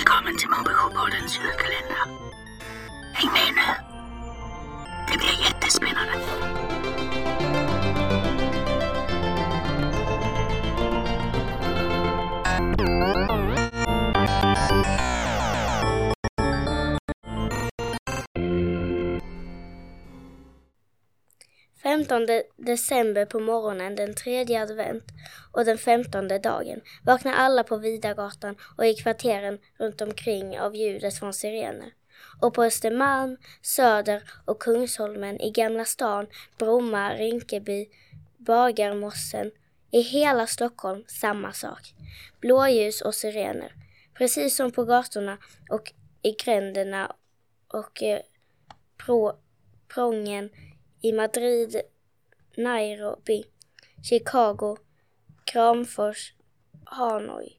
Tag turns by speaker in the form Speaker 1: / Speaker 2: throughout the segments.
Speaker 1: Välkommen till Mobilisjopoddens julkalender. Häng med nu. Det blir jättespännande.
Speaker 2: Femtonde december på morgonen den tredje advent och den femtonde dagen vaknar alla på Vidagatan och i kvarteren runt omkring av ljudet från sirener. Och på Östermalm, Söder och Kungsholmen i Gamla stan, Bromma, Rinkeby, Bagarmossen, i hela Stockholm samma sak. Blåljus och sirener. Precis som på gatorna och i gränderna och eh, pro, prången i Madrid, Nairobi, Chicago, Kramfors, Hanoi.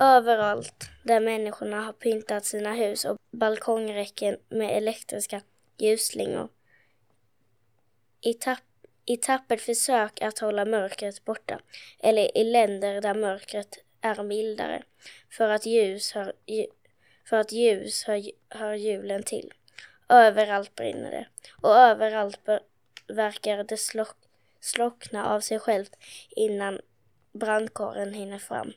Speaker 2: Överallt där människorna har pyntat sina hus och balkongräcken med elektriska ljusslingor. I, tapp, I tappert försök att hålla mörkret borta, eller i länder där mörkret är mildare, för att ljus hör, för att ljus hör, hör julen till. Överallt brinner det och överallt verkar det slock, slockna av sig självt innan brandkåren hinner fram.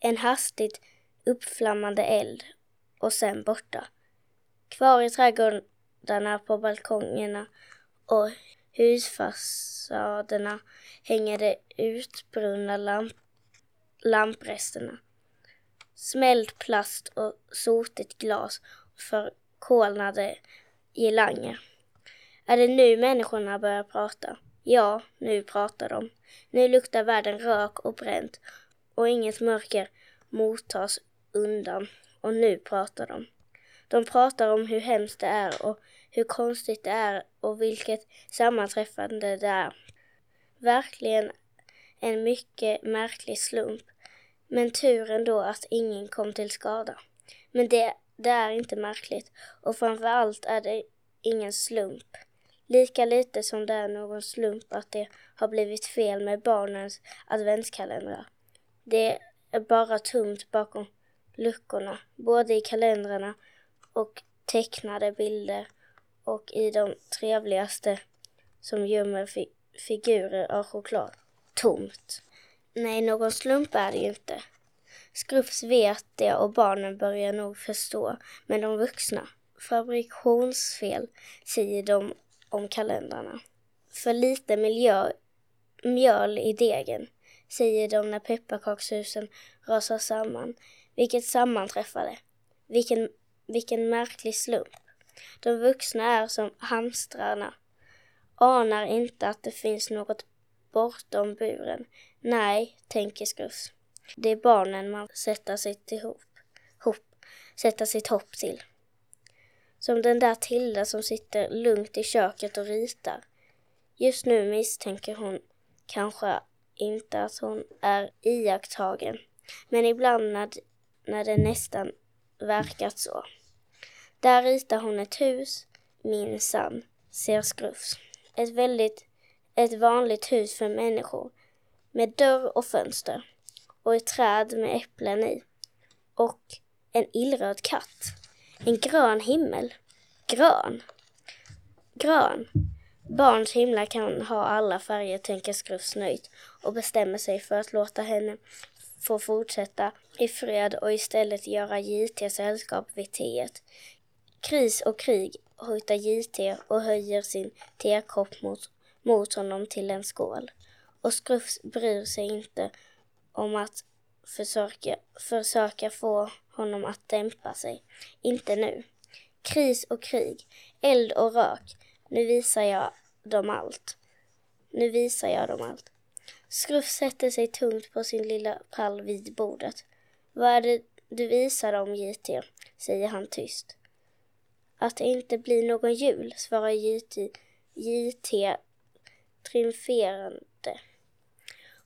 Speaker 2: En hastigt uppflammande eld och sen borta. Kvar i trädgårdarna på balkongerna och husfasaderna hänger de utbrunna lamp lampresterna. Smält plast och sotigt glas för kolnade girlanger. Är det nu människorna börjar prata? Ja, nu pratar de. Nu luktar världen rök och bränt och inget mörker mottas undan och nu pratar de. De pratar om hur hemskt det är och hur konstigt det är och vilket sammanträffande det är. Verkligen en mycket märklig slump. Men tur ändå att ingen kom till skada. Men det det är inte märkligt och framför allt är det ingen slump. Lika lite som det är någon slump att det har blivit fel med barnens adventskalendrar. Det är bara tomt bakom luckorna, både i kalendrarna och tecknade bilder och i de trevligaste som gömmer fi figurer av choklad. Tomt. Nej, någon slump är det ju inte. Skrufs vet det och barnen börjar nog förstå, men de vuxna. Fabrikationsfel, säger de om kalendrarna. För lite miljö, mjöl i degen, säger de när pepparkakshusen rasar samman. Vilket sammanträffade. Vilken, vilken märklig slump. De vuxna är som hamstrarna. Anar inte att det finns något bortom buren. Nej, tänker Skrufs. Det är barnen man sätter sitt, ihop, hop, sätter sitt hopp till. Som den där Tilda som sitter lugnt i köket och ritar. Just nu misstänker hon kanske inte att hon är iakttagen. Men ibland när, när det nästan verkat så. Där ritar hon ett hus, minsann, ser Skrufs. Ett väldigt, ett vanligt hus för människor. Med dörr och fönster och ett träd med äpplen i. Och en illröd katt. En grön himmel. Grön. Grön. Barns himlar kan ha alla färger, tänker Skrufs nöjt och bestämmer sig för att låta henne få fortsätta i fred och istället göra JT sällskap vid teet. Kris och krig hojtar JT och höjer sin tekopp mot, mot honom till en skål. Och Skrufs bryr sig inte om att försöka, försöka få honom att dämpa sig. Inte nu. Kris och krig, eld och rök. Nu visar jag dem allt. Nu visar jag dem allt. Skruff sätter sig tungt på sin lilla pall vid bordet. Vad är det du visar dem, JT? säger han tyst. Att det inte blir någon jul, svarar JT, JT triumferande.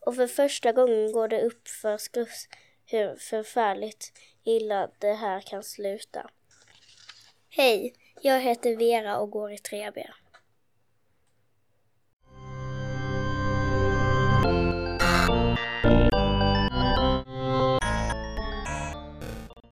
Speaker 2: Och för första gången går det upp för Skrufs hur förfärligt illa det här kan sluta. Hej, jag heter Vera och går i 3B.